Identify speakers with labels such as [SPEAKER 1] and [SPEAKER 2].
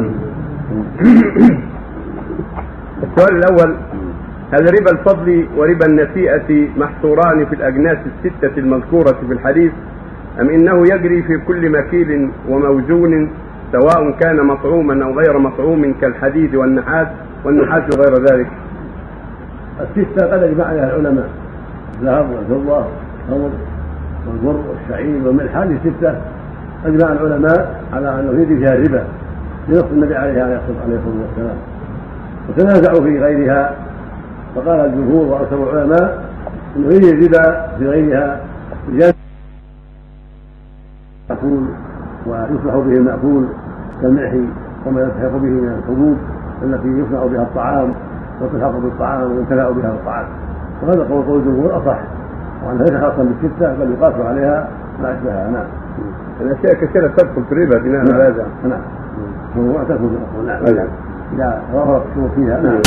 [SPEAKER 1] السؤال الأول هل ربا الفضل وربا النسيئة محصوران في الأجناس الستة المذكورة في الحديث أم إنه يجري في كل مكيل وموزون سواء كان مطعوما أو غير مطعوم كالحديد والنحاس والنحاس وغير ذلك؟
[SPEAKER 2] الستة قد أجمع عليها العلماء. الذهب والفضة والثمر والبر والشعير والملح هذه الستة أجمع العلماء على أنه يجري فيها الربا. لنص النبي عليه الصلاة والسلام. وتنازعوا في غيرها. فقال الجمهور وأكثر العلماء انه يجري الربا في غيرها مأكول ويصلح به المأكول كالملح وما يلتحق به من الحبوب التي يصنع بها الطعام وتلحق بالطعام وينتفع بها الطعام. وهذا قول قول الجمهور أصح. وانها ليس خاصا بالستة بل يقاس عليها ما أشبهها. نعم.
[SPEAKER 1] الاشياء كثيره تدخل في الربا بناء على هذا.
[SPEAKER 2] نعم. تدخل في نعم اذا ظهرت الشروط فيها نعم